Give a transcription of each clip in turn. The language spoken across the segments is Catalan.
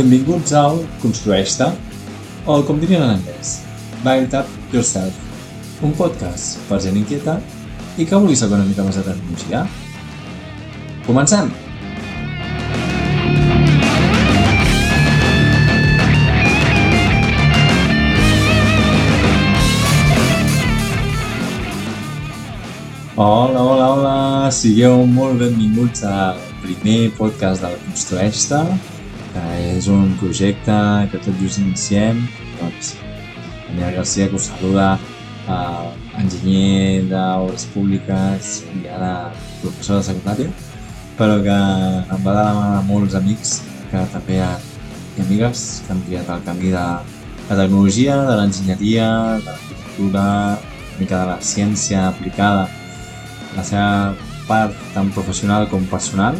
Benvinguts al Construeix-te, o com dirien en anglès, Build Up Yourself, un podcast per gent inquieta i que vulgui saber una mica més de tecnologia. Comencem! Hola, hola, hola! Sigueu molt benvinguts al primer podcast del Construeix-te, és un projecte que tot just iniciem. Doncs, Daniel Garcia, que us saluda, eh, enginyer d'obres públiques i ara professor de secundària, però que em va de la mà de molts amics que també ha, i amigues que han triat el camí de la tecnologia, de l'enginyeria, de l'arquitectura, una mica de la ciència aplicada la seva part tant professional com personal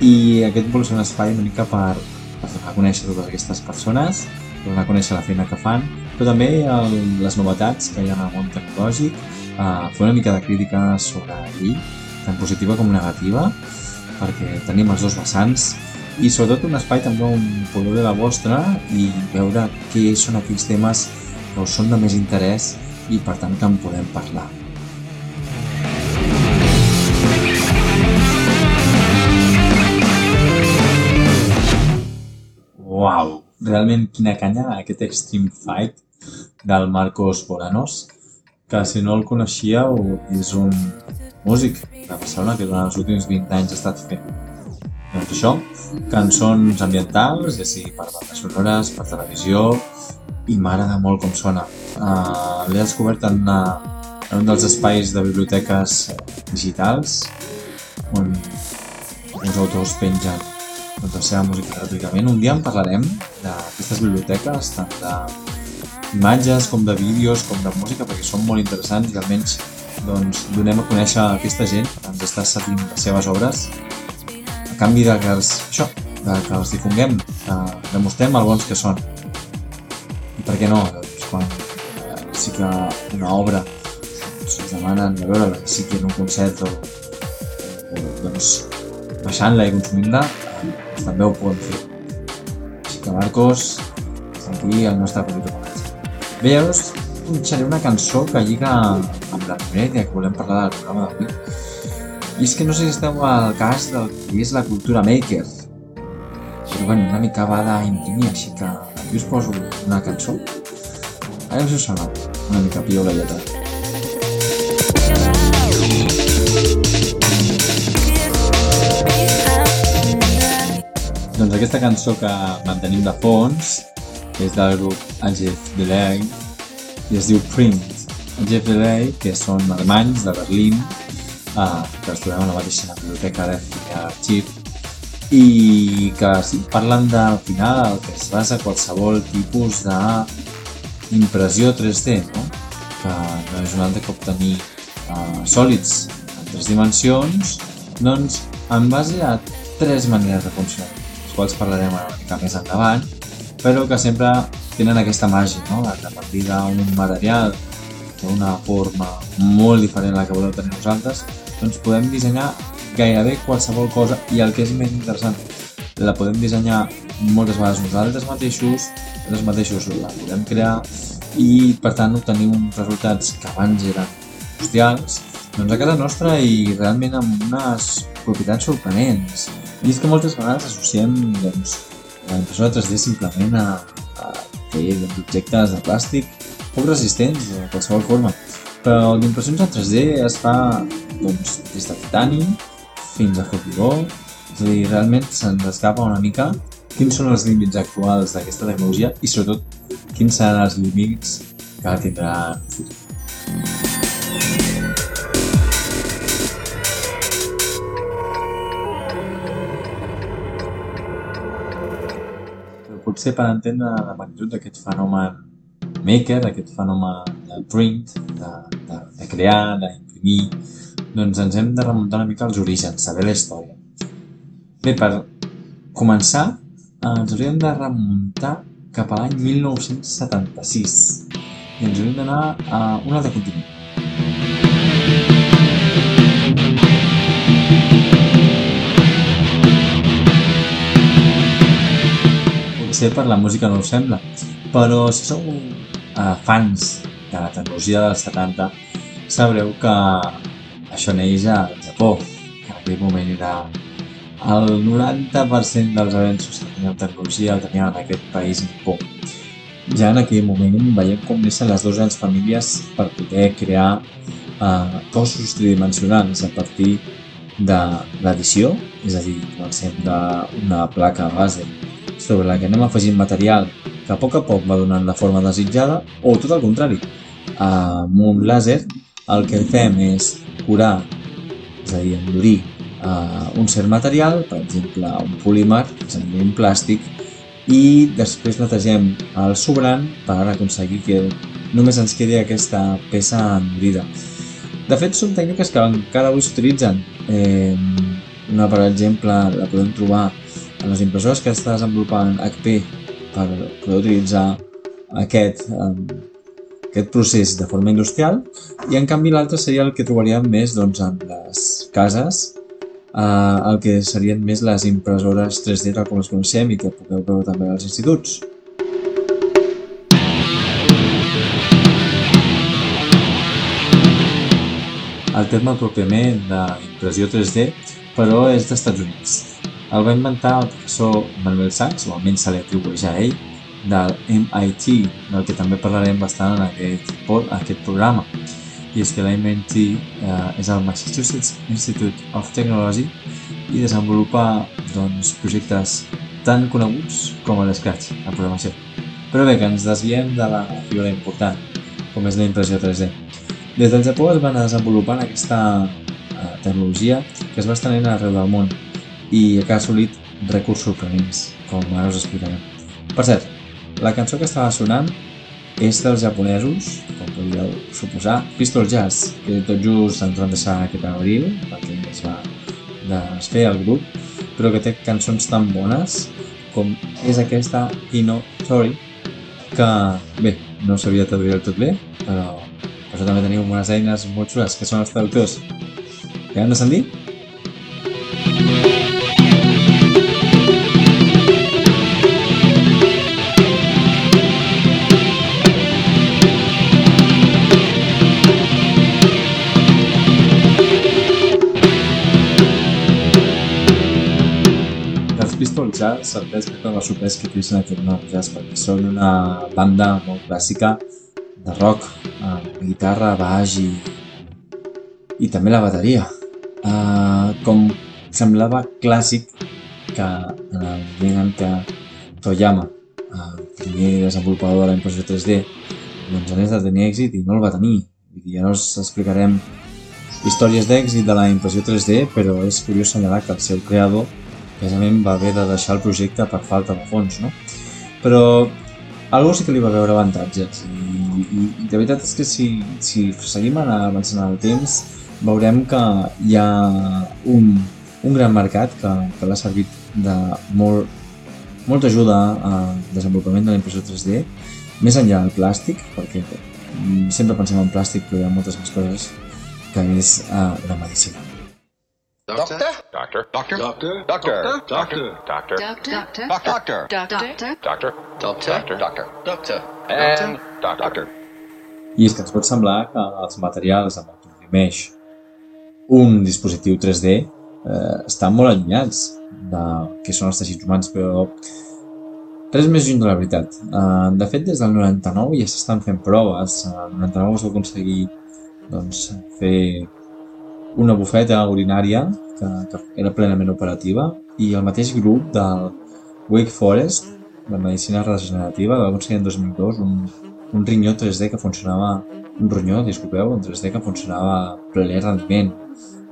i aquest vol ser un espai una mica per, per donar a conèixer totes aquestes persones, per donar a conèixer la feina que fan, però també el, les novetats que hi ha en el món tecnològic, eh, fer una mica de crítica sobre ell, tant positiva com negativa, perquè tenim els dos vessants i sobretot un espai també on podeu veure la vostra i veure què són aquells temes que us són de més interès i per tant que en podem parlar. Uau! Realment quina canya aquest Extreme Fight del Marcos Boranos, que si no el coneixíeu és un músic de Barcelona que durant els últims 20 anys ha estat fent doncs això, cançons ambientals, ja sigui per bandes sonores, per televisió, i m'agrada molt com sona. Uh, L'he descobert en, una, en un dels espais de biblioteques digitals, on uns autors pengen doncs, la seva música gratuïtament. Un dia en parlarem d'aquestes biblioteques, tant d'imatges com de vídeos, com de música, perquè són molt interessants i almenys doncs, donem a conèixer aquesta gent que ens està seguint les seves obres a canvi de que els, això, de que els difonguem, que demostrem el bons que són. I per què no? Doncs quan eh, sí que una obra doncs, ens demanen de veure si que en un concert o, o doncs, baixant-la i consumint-la, també ho podem fer. Així que Marcos, aquí el nostre petit homenatge. Bé, llavors punxaré una cançó que lliga amb la primera que volem parlar del programa d'avui, i és que no sé si esteu al cas del que és la cultura maker. Però bueno, una mica va d'imprimir, així que aquí us poso una cançó. A veure si us sona una mica piola lletra. Doncs aquesta cançó que mantenim de fons és del grup Agef Delay i es diu Print. Agef Delay, que són alemanys de Berlín, eh, que es trobem a la mateixa biblioteca d'Arxiv i que sí, parlen del final el que es basa qualsevol tipus d'impressió 3D, no? que no és un altre que obtenir eh, sòlids en tres dimensions, doncs en base a tres maneres de funcionar quals parlarem una mica més endavant, però que sempre tenen aquesta màgia, no? de partir d'un material d'una forma molt diferent a la que voleu tenir nosaltres, doncs podem dissenyar gairebé qualsevol cosa i el que és més interessant, la podem dissenyar moltes vegades nosaltres mateixos, nosaltres mateixos la podem crear i per tant obtenir uns resultats que abans eren industrials doncs a casa nostra i realment amb unes propietats sorprenents. I és que moltes vegades associem doncs, la impressora 3D simplement a, a fer doncs, objectes de plàstic poc resistents de qualsevol forma. Però l'impressió en 3D es fa doncs, des de titani fins a formigó, és a dir, realment se'ns escapa una mica quins són els límits actuals d'aquesta tecnologia i sobretot quins seran els límits que tindrà en futur. Potser per entendre la magnitud d'aquest fenomen maker, d'aquest fenomen de print, de, de, de crear, d'imprimir, doncs ens hem de remuntar una mica als orígens, saber la història. Bé, per començar, ens hauríem de remuntar cap a l'any 1976 i ens hauríem d'anar a un altre continent. Potser per la música no us sembla, però si sou uh, fans de la tecnologia dels 70, sabreu que això neix al Japó, que en aquell moment era el 90% dels avenços que teníem tecnologia el teníem en aquest país nipó. Ja en aquell moment veiem com neixen les dues grans famílies per poder crear eh, cossos tridimensionals a partir de l'edició, és a dir, comencem d'una placa base sobre la que anem afegint material que a poc a poc va donant la forma desitjada, o tot el contrari, amb un làser el que fem és curar, és a dir, endurir uh, un cert material, per exemple un polímer, és a dir, un plàstic, i després netegem el sobrant per aconseguir que només ens quedi aquesta peça endurida. De fet, són tècniques que encara avui s'utilitzen. Eh, una, per exemple, la podem trobar en les impressores que està desenvolupant HP per poder utilitzar aquest, aquest procés de forma industrial i en canvi l'altre seria el que trobaríem més doncs, en les cases eh, el que serien més les impressores 3D tal com les coneixem i que podeu veure també als instituts. El terme pròpiament d'impressió 3D, però és dels Estats Units. El va inventar el professor Manuel Sachs, o almenys se li atribueix a ell, del MIT, del que també parlarem bastant en aquest, aquest programa i és que l'MIT eh, és el Massachusetts Institute of Technology i desenvolupa doncs, projectes tan coneguts com l'Scratch, la programació. Però bé, que ens desviem de la figura important, com és la impressió 3D. Des del Japó es va anar desenvolupant aquesta eh, tecnologia que es va estenent arreu del món i que ha assolit recursos sorprenents, com ara us explicarem. Per cert, la cançó que estava sonant és dels japonesos, com podríeu suposar, Pistol Jazz, que tot just ens van deixar aquest abril, perquè es va desfer el grup, però que té cançons tan bones com és aquesta Ino Tori, que, bé, no sabia traduir tot bé, però per això també teniu unes eines molt xules, que són els traductors. Què han de sentir? Jazz, certesa que la sorprès que utilitzen aquest nou jazz, perquè són una banda molt clàssica de rock, amb guitarra, baix i, i també la bateria. Uh, com semblava clàssic que en el moment en què Toyama, el primer desenvolupador de la impressió 3D, doncs anés a tenir èxit i no el va tenir. No us explicarem històries d'èxit de la impressió 3D, però és curiós assenyalar que el seu creador precisament va haver de deixar el projecte per falta de fons, no? Però algo sí que li va veure avantatges i, i, i de veritat és que si, si seguim avançant el temps veurem que hi ha un, un gran mercat que, que l'ha servit de molt, molta ajuda al desenvolupament de la impressió 3D més enllà del plàstic, perquè sempre pensem en plàstic però hi ha moltes més coses que és uh, la medicina. Doctor? Doctor? Doctor? Doctor? Doctor? Doctor? Doctor? Doctor? Doctor? Doctor? Doctor? Doctor? Doctor? Doctor? And Doctor. I és que ens pot semblar que els materials amb què imprimeix un dispositiu 3D eh, estan molt allunyats de què són els teixits humans, però res més lluny de la veritat. Eh, de fet, des del 99 ja s'estan fent proves. El 99 es va aconseguir doncs, fer una bufeta urinària que, que era plenament operativa i el mateix grup del Wake Forest, de medicina regenerativa, va aconseguir en 2002 un, un rinyó 3D que funcionava, un ronyó, disculpeu, un 3D que funcionava ple rendiment,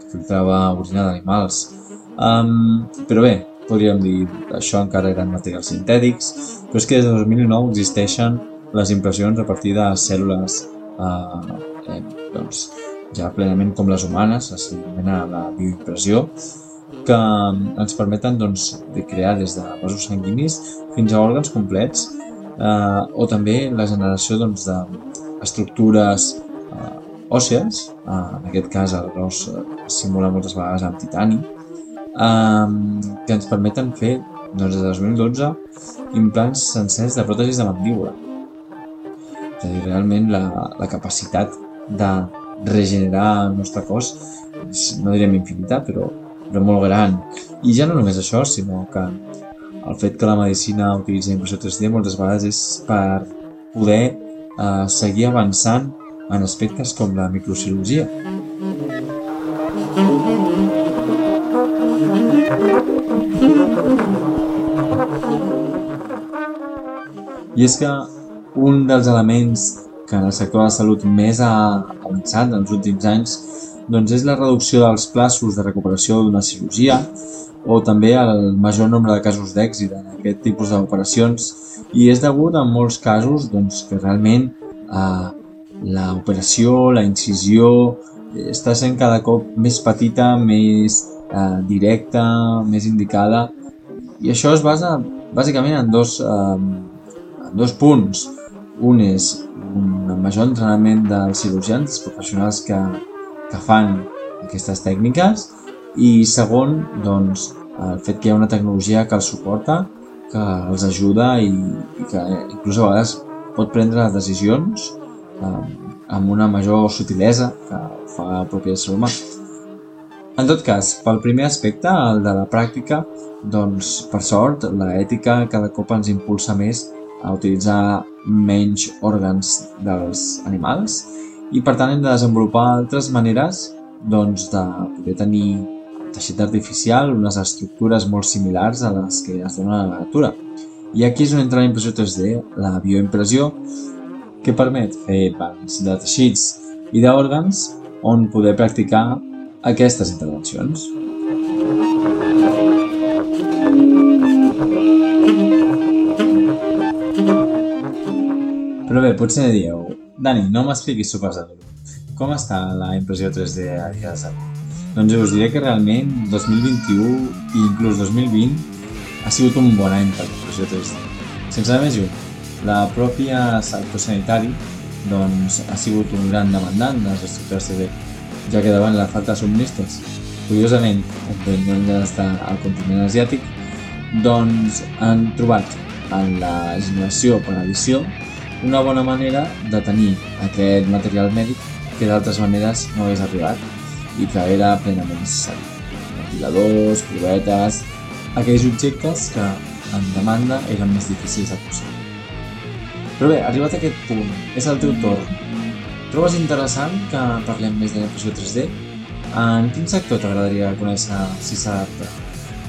que filtrava orina d'animals. Um, però bé, podríem dir, això encara eren materials sintètics, però és que des de 2009 existeixen les impressions a partir de cèl·lules uh, eh, doncs, ja plenament com les humanes, es denomina la bioimpressió, que ens permeten doncs, de crear des de vasos sanguinis fins a òrgans complets eh, o també la generació doncs, d'estructures eh, òssies, eh, en aquest cas el gros eh, simula moltes vegades amb titani, eh, que ens permeten fer doncs des de 2012, implants sencers de pròtesis de mandíbula. És a dir, realment la, la capacitat de regenerar el nostre cos és, no direm infinita, però, però molt gran. I ja no només això, sinó que el fet que la medicina utilitzi impressió 3D moltes vegades és per poder eh, seguir avançant en aspectes com la microcirurgia. I és que un dels elements que en el sector de la salut més ha avançat en els últims anys doncs és la reducció dels plaços de recuperació d'una cirurgia o també el major nombre de casos d'èxit en aquest tipus d'operacions i és degut en molts casos doncs, que realment eh, l'operació, la incisió està sent cada cop més petita, més eh, directa, més indicada i això es basa bàsicament en dos, eh, en dos punts. Un és un major entrenament dels cirurgians, professionals que, que fan aquestes tècniques i segon, doncs, el fet que hi ha una tecnologia que els suporta, que els ajuda i, i que inclús a vegades pot prendre decisions eh, amb una major sutilesa que fa el propi ésser humà. En tot cas, pel primer aspecte, el de la pràctica, doncs, per sort, la ètica cada cop ens impulsa més a utilitzar menys òrgans dels animals i per tant hem de desenvolupar altres maneres doncs, de poder tenir teixit artificial, unes estructures molt similars a les que es donen a la natura. I aquí és on entra la impressió 3D, la bioimpressió, que permet fer bancs de teixits i d'òrgans on poder practicar aquestes intervencions. Però bé, potser dieu, Dani, no m'expliquis sopars de Com està la impressió 3D a dies d'avui? Doncs us diré que realment 2021 i inclús 2020 ha sigut un bon any per l'impressió 3D. Sense més lluny, la pròpia sector sanitari doncs, ha sigut un gran demandant de les estructures 3D, ja que davant la falta de subministres, curiosament, no d'estar al continent asiàtic, doncs han trobat en la generació per edició una bona manera de tenir aquest material mèdic que d'altres maneres no hagués arribat i que era plenament necessari. Ventiladors, provetes, aquells objectes que en demanda eren més difícils posar. Però bé, arribat a aquest punt, és el teu torn. Trobes interessant que parlem més de l'impressió 3D? En quin sector t'agradaria conèixer si s'adapta?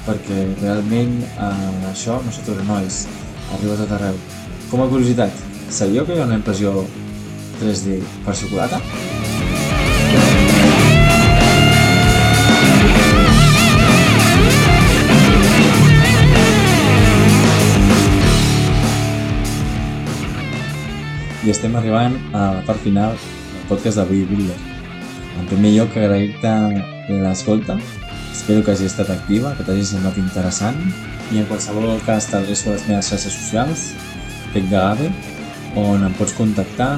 Perquè realment eh, això no s'atura nois, arriba a tot arreu. Com a curiositat, sabíeu que hi ha una impressió 3D per xocolata? i estem arribant a la part final del podcast d'avui, Builder. En primer lloc, agrair-te l'escolta. Espero que hagi estat activa, que t'hagi semblat interessant i en qualsevol cas t'adreço a les meves xarxes socials, Tec de Gave, on em pots contactar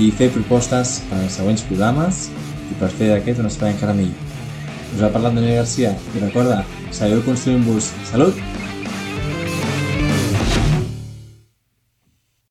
i fer propostes per als següents programes i per fer d'aquest un espai encara millor. Us ha parlat Daniel Garcia i recorda, seguiu construint-vos salut